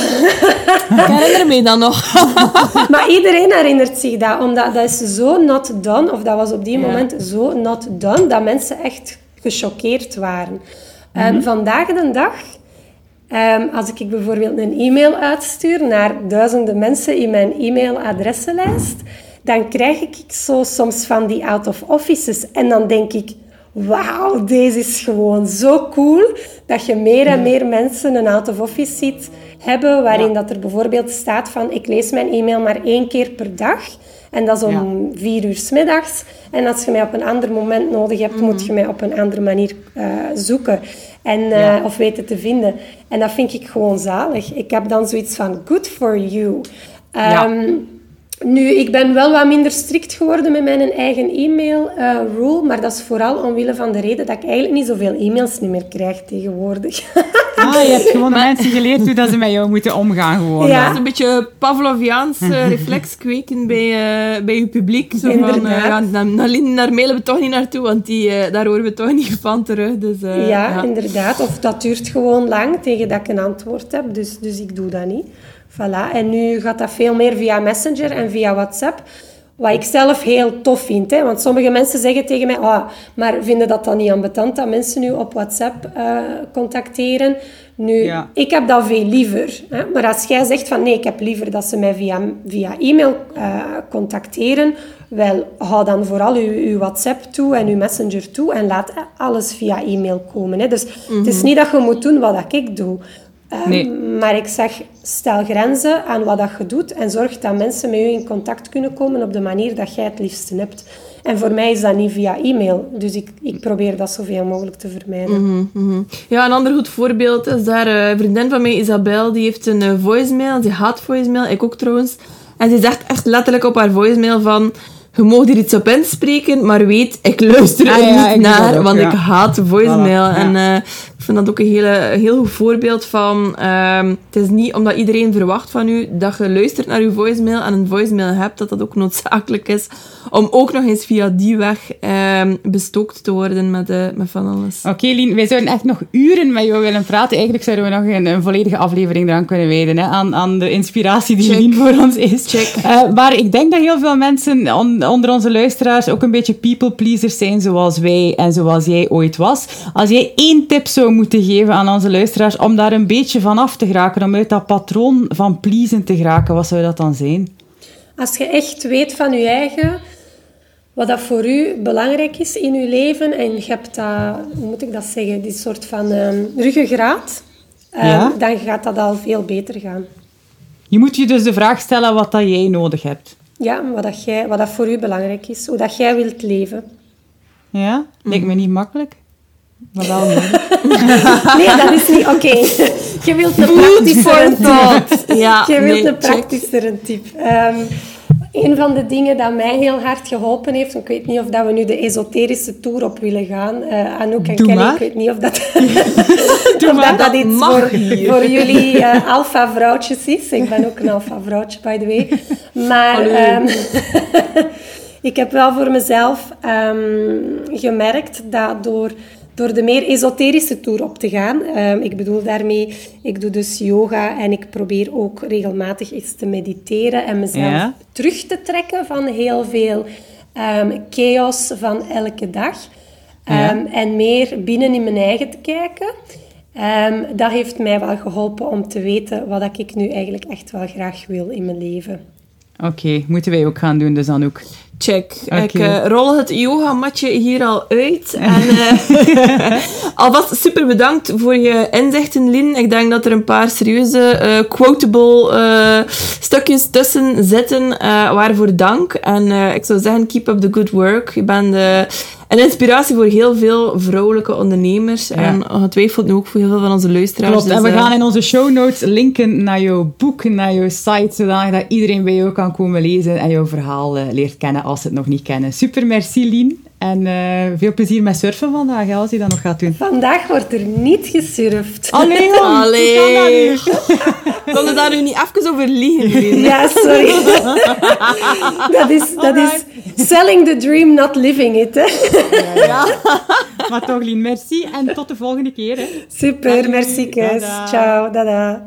Ik herinner me dan nog. <laughs> maar iedereen herinnert zich dat, omdat dat is zo not done, of dat was op die moment zo not done, dat mensen echt gechoqueerd waren. Mm vandaag de dag, um, als ik bijvoorbeeld een e-mail uitstuur naar duizenden mensen in mijn e-mailadressenlijst, dan krijg ik zo soms van die out-of-offices. En dan denk ik, wauw, deze is gewoon zo cool dat je meer en meer mensen een out-of-office ziet hebben waarin dat er bijvoorbeeld staat van ik lees mijn e-mail maar één keer per dag en dat is om vier uur s middags en als je mij op een ander moment nodig hebt, moet mhm. je mij op een andere manier uh, zoeken en, uh, of weten te vinden. En dat vind ik gewoon zalig. Ik heb dan zoiets van good for you. Um, nu, ik ben wel wat minder strikt geworden met mijn eigen e-mail-rule, maar dat is vooral omwille van de reden dat ik eigenlijk niet zoveel e-mails niet meer krijg tegenwoordig. Ah, je hebt gewoon <laughs> mensen geleerd hoe dat ze met jou moeten omgaan gewoon. Ja. Dat is een beetje Pavloviaans eh, <laughs> reflex kweken bij, eh, bij je publiek. Zo van, eh, Inderdaad. ja, naar, naar mailen we toch niet naartoe, want die, eh, daar horen we toch niet van terug. Dus, eh, ja, inderdaad. Of dat duurt gewoon lang tegen dat ik een antwoord heb, dus, dus ik doe dat niet. Voilà. En nu gaat dat veel meer via Messenger en via WhatsApp. Wat ik zelf heel tof vind. Hè? Want sommige mensen zeggen tegen mij... Ah, maar vinden dat dan niet ambetant dat mensen nu op WhatsApp eh, contacteren? Nu, Ja. ik heb dat veel liever. Hè? Maar als jij zegt van... Nee, ik heb liever dat ze mij via, via e-mail eh, contacteren... Wel, hou dan vooral uw, uw WhatsApp toe en uw Messenger toe. En laat alles via e-mail komen. Hè? Dus het is niet dat je moet doen wat dat ik doe. Ehm, Nee. Maar ik zeg, stel grenzen aan wat dat je doet en zorg dat mensen met je in contact kunnen komen op de manier dat jij het liefste hebt. En voor mij is dat niet via e-mail, dus ik, ik probeer dat zoveel mogelijk te vermijden. Mhm. Ja, een ander goed voorbeeld is daar eh, een vriendin van mij, Isabel, die heeft een eh, voicemail. Ze haat voicemail, ik ook trouwens. En ze zegt echt letterlijk op haar voicemail van... Je mag hier iets op inspreken, maar weet, ik luister er Ah, ja, ik niet naar, ook, want ja. ik haat voicemail. Voilà. En eh, ik vind dat ook een, hele, een heel goed voorbeeld van... ehm, het is niet omdat iedereen verwacht van u dat je luistert naar uw voicemail en een voicemail hebt, dat dat ook noodzakelijk is om ook nog eens via die weg ehm, bestookt te worden met, eh, met van alles. Oké, Lien, wij zouden echt nog uren met jou willen praten. Eigenlijk zouden we nog een, een volledige aflevering eraan kunnen wijden, hè, aan, aan de inspiratie die Check. Lien voor ons is. Check. Eh, maar ik denk dat heel veel mensen on- onder onze luisteraars ook een beetje people pleasers zijn, zoals wij en zoals jij ooit was. Als jij één tip zou moeten geven aan onze luisteraars om daar een beetje van af te geraken, om uit dat patroon van pleasen te geraken, wat zou dat dan zijn? Als je echt weet van je eigen, wat dat voor u belangrijk is in je leven, en je hebt dat, hoe moet ik dat zeggen, die soort van ehm ruggengraat, ehm, Ja. dan gaat dat al veel beter gaan. Je moet je dus de vraag stellen wat dat jij nodig hebt. Ja, wat dat, jij, wat dat voor u belangrijk is, hoe dat jij wilt leven. Ja? Lijkt me niet makkelijk. Maar wel nodig. <laughs> <laughs> Nee, dat is niet oké. Je wilt een Food praktischer for tip. Ja, Je wilt nee, een tip. Ehm, een van de dingen dat mij heel hard geholpen heeft, ik weet niet of dat we nu de esoterische tour op willen gaan, eh Anouk en Doe Kelly, maar. ik weet niet of dat, <laughs> of maar, dat, dat iets voor, voor jullie eh alfa vrouwtjes is. Ik ben ook een alfa vrouwtje, by the way. Maar ehm, <laughs> ik heb wel voor mezelf ehm, gemerkt dat door, door de meer esoterische tour op te gaan, ehm, ik bedoel daarmee, ik doe dus yoga en ik probeer ook regelmatig eens te mediteren en mezelf Ja. terug te trekken van heel veel ehm, chaos van elke dag. Ja. Ehm, en meer binnen in mijn eigen te kijken. Dat heeft mij wel geholpen om te weten wat ik nu eigenlijk echt wel graag wil in mijn leven. Oké, moeten wij ook gaan doen, dus dan ook. Check. Ik eh, rol het yogamatje hier al uit. <laughs> En, eh, <laughs> alvast super bedankt voor je inzichten, Lien. Ik denk dat er een paar serieuze, eh, quotable stukjes tussen zitten. waarvoor dank. En ik zou zeggen, keep up the good work. Je bent een inspiratie voor heel veel vrouwelijke ondernemers. En ongetwijfeld nu ook voor heel veel van onze luisteraars. Klopt, en Dus, we eh, gaan in onze show notes linken naar jouw boek, naar jouw site, zodat iedereen bij jou kan komen lezen en jouw verhaal eh, leert kennen als ze het nog niet kennen. Super, merci Lien. En eh, veel plezier met surfen vandaag, hè, als je dat nog gaat doen. Vandaag wordt er niet gesurfd. Allee, <laughs> jong, Allee. <laughs> Kon je daar nu niet even over liegen, Lien? Ja, sorry. <laughs> dat is, dat is selling the dream, not living it. Hè. Maar toch, Lien, merci en tot de volgende keer. Hè. Super, merci Kees. Ciao, dada.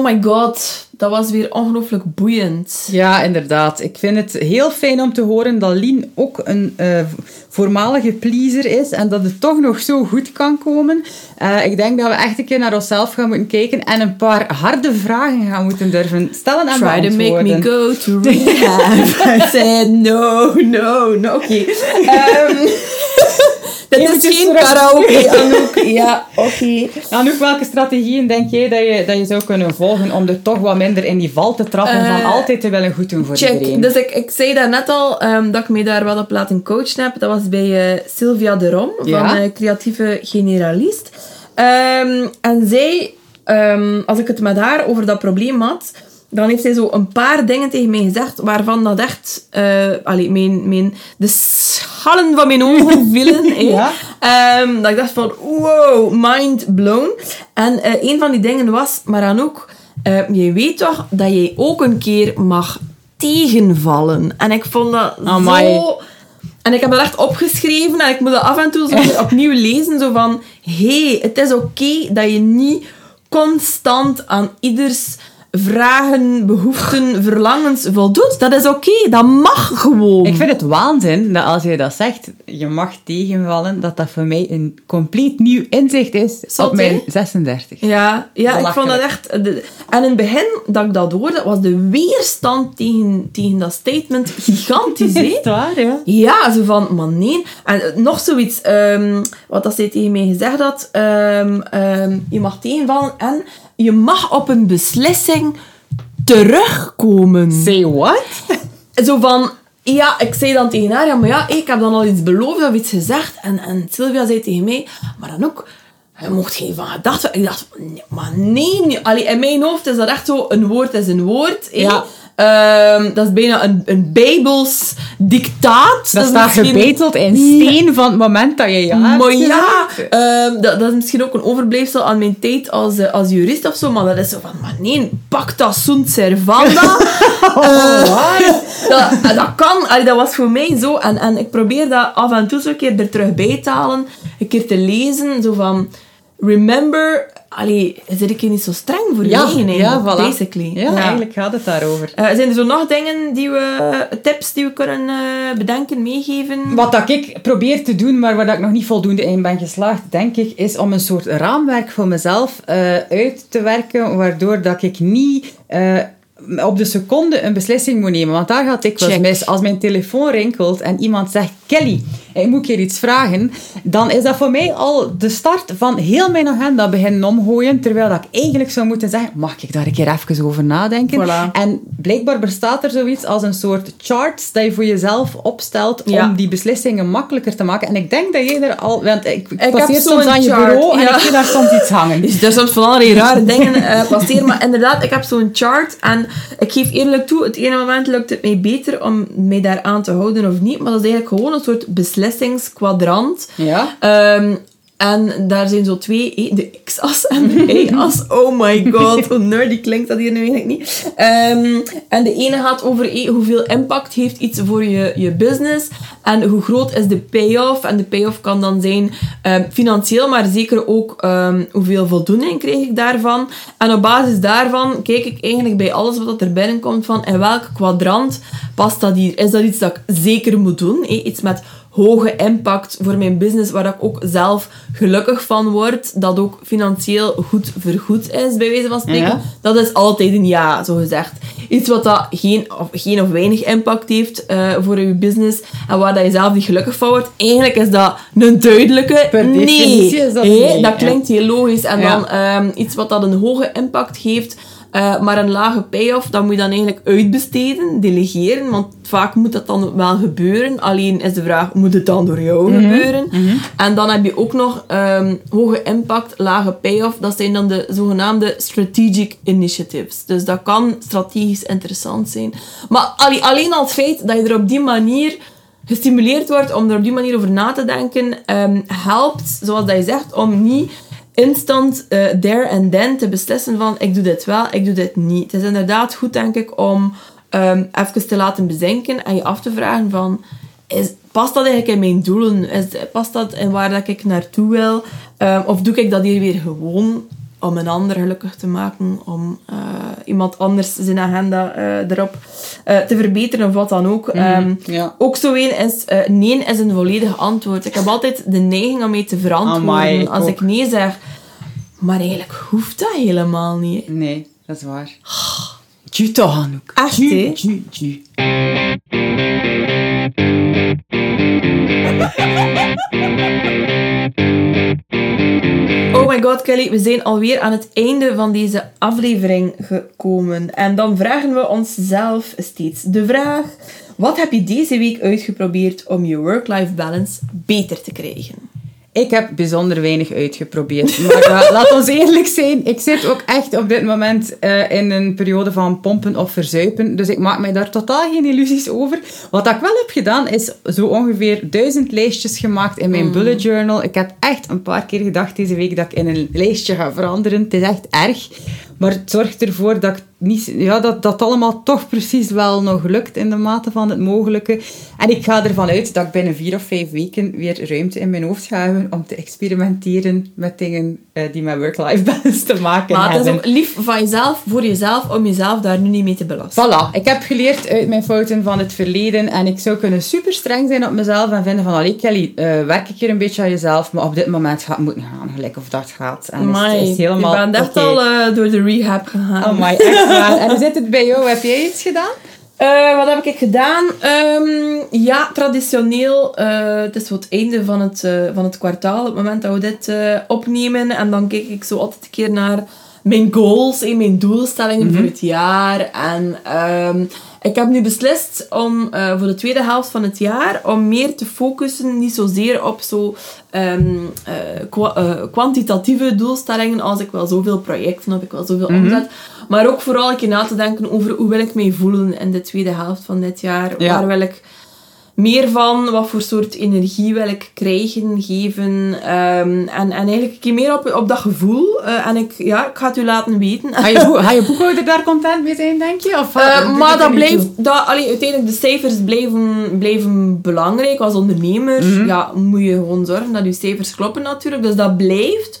Oh my god, dat was weer ongelooflijk boeiend. Ja, inderdaad. Ik vind het heel fijn om te horen dat Lien ook een eh, voormalige pleaser is en dat het toch nog zo goed kan komen. Eh, ik denk dat we echt een keer naar onszelf gaan moeten kijken en een paar harde vragen gaan moeten durven stellen en Try to make me go to <laughs> rehab. I said no, no, no. Oké. Ehm, <laughs> <laughs> Dit is geen terug. karaoke, <laughs> Anouk. Ja, oké. Anouk, welke strategieën denk jij dat je, dat je zou kunnen volgen om er toch wat minder in die val te trappen Eh, van altijd te willen goed doen voor iedereen? Check. Dus ik, ik zei daarnet al ehm, dat ik mij daar wel op laten coachen heb. Dat was bij eh, Sylvia de Rom, Ja. van eh, Creatieve Generalist. Ehm, en zij, ehm, als ik het met haar over dat probleem had, dan heeft zij zo een paar dingen tegen mij gezegd, waarvan dat echt, eh allee, mijn, mijn, de schallen van mijn ogen <laughs> vielen. Ehm, dat ik dacht van, wow, mind blown. En eh, een van die dingen was, maar dan ook, eh, je weet toch dat jij ook een keer mag tegenvallen. En ik vond dat Amai. zo... En ik heb dat echt opgeschreven en ik moet dat af en toe zo <laughs> opnieuw lezen. Zo van, hé, hey, het is oké dat je niet constant aan ieders vragen, behoeften, verlangens voldoet. Dat is oké, dat mag gewoon. Ik vind het waanzin dat als je dat zegt, je mag tegenvallen, dat dat voor mij een compleet nieuw inzicht is Zot, op mijn hè? 36. Ja, ja ik vond dat echt... en in het begin dat ik dat hoorde, was de weerstand tegen, tegen dat statement gigantisch. Is <laughs> het waar, ja? Ja, zo van, maar nee. En eh, nog zoiets, ehm, wat dat zij tegen mij gezegd had. ehm, ehm, je mag tegenvallen en je mag op een beslissing terugkomen. Say what? <laughs> Zo van, ja, ik zei dan tegen haar, ja, maar ja, ik heb dan al iets beloofd of iets gezegd. En, en Sylvia zei tegen mij, maar dan ook, je mocht geen van gedachten. Ik dacht, nee, maar nee. nee. Allee, in mijn hoofd is dat echt zo, een woord is een woord. Ja. Ehm, dat is bijna een, een bijbels dictaat. Dat is staat misschien- gebeteld in steen van het moment dat je ja maar ja, ehm, dat, dat is misschien ook een overblijfsel aan mijn tijd als, eh, als jurist of zo, maar dat is zo van, maar nee, pacta sunt servanda. <laughs> Eh, dat, dat kan, allee, dat was voor mij zo. En, en ik probeer dat af en toe zo een keer er terug bij te halen, een keer te lezen, zo van, remember, allee, zit ik hier niet zo streng voor je Ja, eigen, ja, voilà. basically. Ja, eigenlijk gaat het daarover. Eh, zijn er zo nog dingen, die we, tips die we kunnen eh, bedenken, meegeven? Wat dat ik probeer te doen, maar waar dat ik nog niet voldoende in ben geslaagd, denk ik, is om een soort raamwerk voor mezelf eh, uit te werken, waardoor dat ik niet eh, op de seconde een beslissing moet nemen. Want daar gaat ik wel mis. Als mijn telefoon rinkelt en iemand zegt, Kelly, ik moet je iets vragen, dan is dat voor mij al de start van heel mijn agenda beginnen omgooien, terwijl dat ik eigenlijk zou moeten zeggen, mag ik daar een keer even over nadenken? Voilà. En blijkbaar bestaat er zoiets als een soort charts dat je voor jezelf opstelt Ja. om die beslissingen makkelijker te maken. En ik denk dat jij er al... Want ik, ik passeer soms aan je bureau en ik zie daar soms iets hangen. <laughs> Dus er soms van allerlei rare dingen eh passeren. Maar inderdaad, ik heb zo'n chart. En ik geef eerlijk toe, het ene moment lukt het mij beter om mij daar aan te houden of niet. Maar dat is eigenlijk gewoon een soort beslissingskwadrant. Ja? Ehm, en daar zijn zo twee, eh, de x-as en de <laughs> y-as. Oh my god, hoe nerdy klinkt dat hier nu eigenlijk niet. Ehm, en de ene gaat over eh, hoeveel impact heeft iets voor je, je business en hoe groot is de payoff. En de payoff kan dan zijn ehm, financieel, maar zeker ook hoeveel voldoening krijg ik daarvan. En op basis daarvan kijk ik eigenlijk bij alles wat er binnenkomt van in welk kwadrant past dat hier. Is dat iets dat ik zeker moet doen? Iets met hoge impact voor mijn business, waar ik ook zelf gelukkig van word, dat ook financieel goed vergoed is, bij wijze van spreken. Ja. Dat is altijd een ja, zo gezegd. Iets wat dat geen of, geen of weinig impact heeft eh, voor je business en waar dat je zelf niet gelukkig van wordt. Eigenlijk is dat een duidelijke nee. is dat nee, dat klinkt heel logisch. En Ja. dan ehm, iets wat dat een hoge impact heeft, eh, maar een lage payoff, dat moet je dan eigenlijk uitbesteden, delegeren, want vaak moet dat dan wel gebeuren. Alleen is de vraag, moet het dan door jou Mhm. gebeuren? En dan heb je ook nog ehm, hoge impact, lage payoff. Dat zijn dan de zogenaamde strategic initiatives. Dus dat kan strategisch interessant zijn. Maar allee, alleen al het feit dat je er op die manier gestimuleerd wordt om er op die manier over na te denken, ehm, helpt, zoals dat je zegt, om niet instant eh, there and then te beslissen van ik doe dit wel, ik doe dit niet. Het is inderdaad goed, denk ik, om ehm, even te laten bezinken en je af te vragen van is, past dat eigenlijk in mijn doelen? Is, past dat in waar dat ik naartoe wil? Ehm, of doe ik dat hier weer gewoon om een ander gelukkig te maken, om eh, iemand anders zijn agenda eh, erop eh, te verbeteren of wat dan ook. Ehm, ja. Ook zo een is, eh, nee is een volledig antwoord. Ik heb altijd de neiging om mee te verantwoorden Amai, ik als ook. ik nee zeg. Maar eigenlijk hoeft dat helemaal niet. Nee, dat is waar. Tju toch, Anouk. Echt, <laughs> Oh my god, Kelly, we zijn alweer aan het einde van deze aflevering gekomen. En dan vragen we onszelf steeds de vraag: wat heb je deze week uitgeprobeerd om je work-life balance beter te krijgen? Ik heb bijzonder weinig uitgeprobeerd. Maar uh, <laughs> laat ons eerlijk zijn, ik zit ook echt op dit moment uh, in een periode van pompen of verzuipen. Dus ik maak mij daar totaal geen illusies over. Wat ik wel heb gedaan, is zo ongeveer duizend lijstjes gemaakt in mijn mm. bullet journal. Ik heb echt een paar keer gedacht deze week dat ik in een lijstje ga veranderen. Het is echt erg. Maar het zorgt ervoor dat ik niet, ja, dat dat allemaal toch precies wel nog lukt in de mate van het mogelijke. En ik ga ervan uit dat ik binnen vier of vijf weken weer ruimte in mijn hoofd ga hebben om te experimenteren met dingen uh, die met work-life <laughs> balance te maken maar hebben. Maar het is ook lief van jezelf, voor jezelf, om jezelf daar nu niet mee te belasten. Voilà. Ik heb geleerd uit mijn fouten van het verleden en ik zou kunnen super streng zijn op mezelf en vinden van, allee Kelly, uh, werk ik hier een beetje aan jezelf, maar op dit moment gaat het moeten gaan, gelijk of dat gaat. En Amai, is, is helemaal, je bent echt okay. al uh, door de rehab gegaan. Oh my, echt waar. En hoe zit het bij jou? Heb jij iets gedaan? Uh, wat heb ik gedaan? Um, ja, traditioneel. Uh, het is het einde van het, uh, van het kwartaal, op het moment dat we dit opnemen. En dan kijk ik zo altijd een keer naar mijn goals en mijn doelstellingen mm -hmm. voor het jaar. En um, ik heb nu beslist om voor de tweede helft van het jaar om meer te focussen, niet zozeer op zo um, kwa uh, kwantitatieve doelstellingen als ik wel zoveel projecten of ik wel zoveel mm -hmm. omzet, maar ook vooral een keer na te denken over hoe wil ik mij voelen in de tweede helft van dit jaar. Ja. Waar wil ik meer van wat voor soort energie wil ik krijgen, geven. Um, en, en eigenlijk een keer meer op, op dat gevoel. Uh, en ik, ja, ik ga het u laten weten. Ga je, <laughs> ga je boekhouder daar content mee zijn, denk je? Of, uh, maar dat blijft... Dat, allee, uiteindelijk, de cijfers blijven, blijven belangrijk. Als ondernemer mm -hmm. ja, moet je gewoon zorgen dat je cijfers kloppen natuurlijk. Dus dat blijft.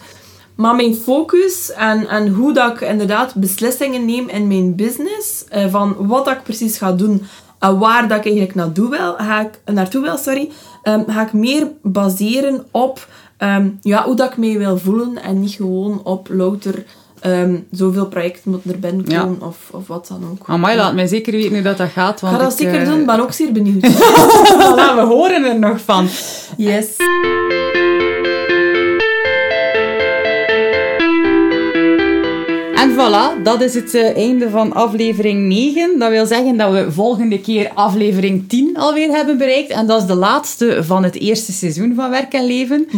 Maar mijn focus en, en hoe dat ik inderdaad beslissingen neem in mijn business, uh, van wat dat ik precies ga doen en waar dat ik eigenlijk naartoe wil, ga ik, naartoe wil sorry, um, ga ik meer baseren op um, ja, hoe dat ik mij wil voelen en niet gewoon op louter um, zoveel projecten moeten er binnen komen ja. of, of wat dan ook. Amai, laat mij zeker weten hoe dat, dat gaat. Want ik ga dat ik, zeker uh... doen, ben ook zeer benieuwd. <laughs> we horen er nog van. Yes. En voilà, dat is het uh, einde van aflevering 9. Dat wil zeggen dat we volgende keer aflevering 10 alweer hebben bereikt. En dat is de laatste van het eerste seizoen van Werk en Leven.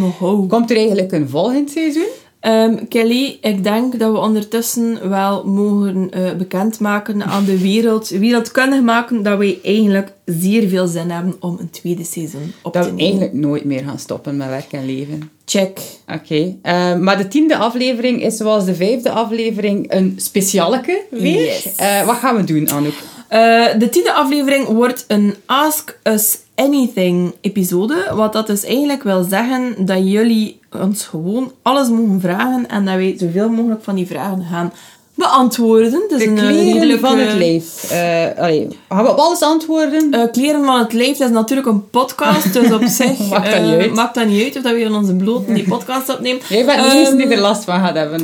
Komt er eigenlijk een volgend seizoen? Um, Kelly, ik denk dat we ondertussen wel mogen uh, bekendmaken aan de wereld, wereldkundig maken, dat wij eigenlijk zeer veel zin hebben om een tweede seizoen op dat te nemen. Dat we eigenlijk nooit meer gaan stoppen met werk en leven. Check. Oké. Okay. Uh, maar de tiende aflevering is zoals de vijfde aflevering een specialeke weer. Yes. Uh, wat gaan we doen, Anouk? Uh, de tiende aflevering wordt een Ask Us Anything episode. Wat dat dus eigenlijk wil zeggen dat jullie ons gewoon alles mogen vragen en dat wij zoveel mogelijk van die vragen gaan beantwoorden. Dus de een, kleren van het lijf. Uh, allee, gaan we op alles antwoorden? Uh, kleren van het lijf, dat is natuurlijk een podcast, dus op <laughs> zich maakt, dat niet uit. maakt dat niet uit of dat we in onze blote die podcast opnemen. <laughs> Jij bent niet um, die er last van gaat hebben.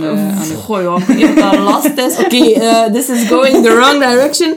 Goh ja, ik dat last is. <laughs> Oké, okay, this is going the wrong direction.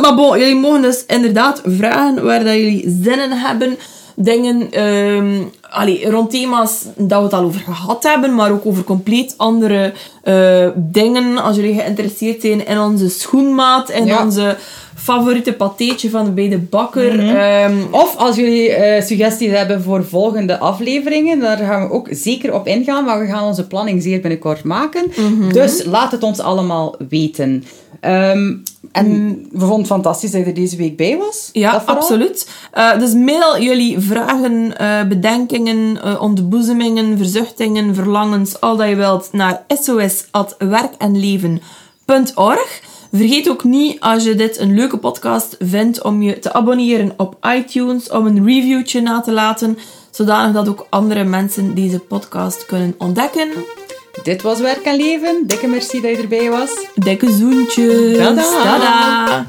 maar bon, jullie mogen dus inderdaad vragen waar dat jullie zin in hebben. Dingen um, allee, rond thema's dat we het al over gehad hebben, maar ook over compleet andere uh, dingen. Als jullie geïnteresseerd zijn in onze schoenmaat, ja. onze favoriete pateetje van bij de bakker. Mm -hmm. um, of als jullie uh, suggesties hebben voor volgende afleveringen, daar gaan we ook zeker op ingaan. Maar we gaan onze planning zeer binnenkort maken. Mm -hmm. Dus laat het ons allemaal weten. Um, en mm. we vonden het fantastisch dat je er deze week bij was. Ja, absoluut. Uh, dus mail jullie vragen, uh, bedenkingen, uh, ontboezemingen, verzuchtingen, verlangens, al dat je wilt, naar sos.werkenleven.org. Vergeet ook niet, als je dit een leuke podcast vindt, om je te abonneren op iTunes, om een reviewtje na te laten, zodanig dat ook andere mensen deze podcast kunnen ontdekken. Dit was Werk en Leven. Dikke merci dat je erbij was. Dikke zoentjes. Tada. Tada.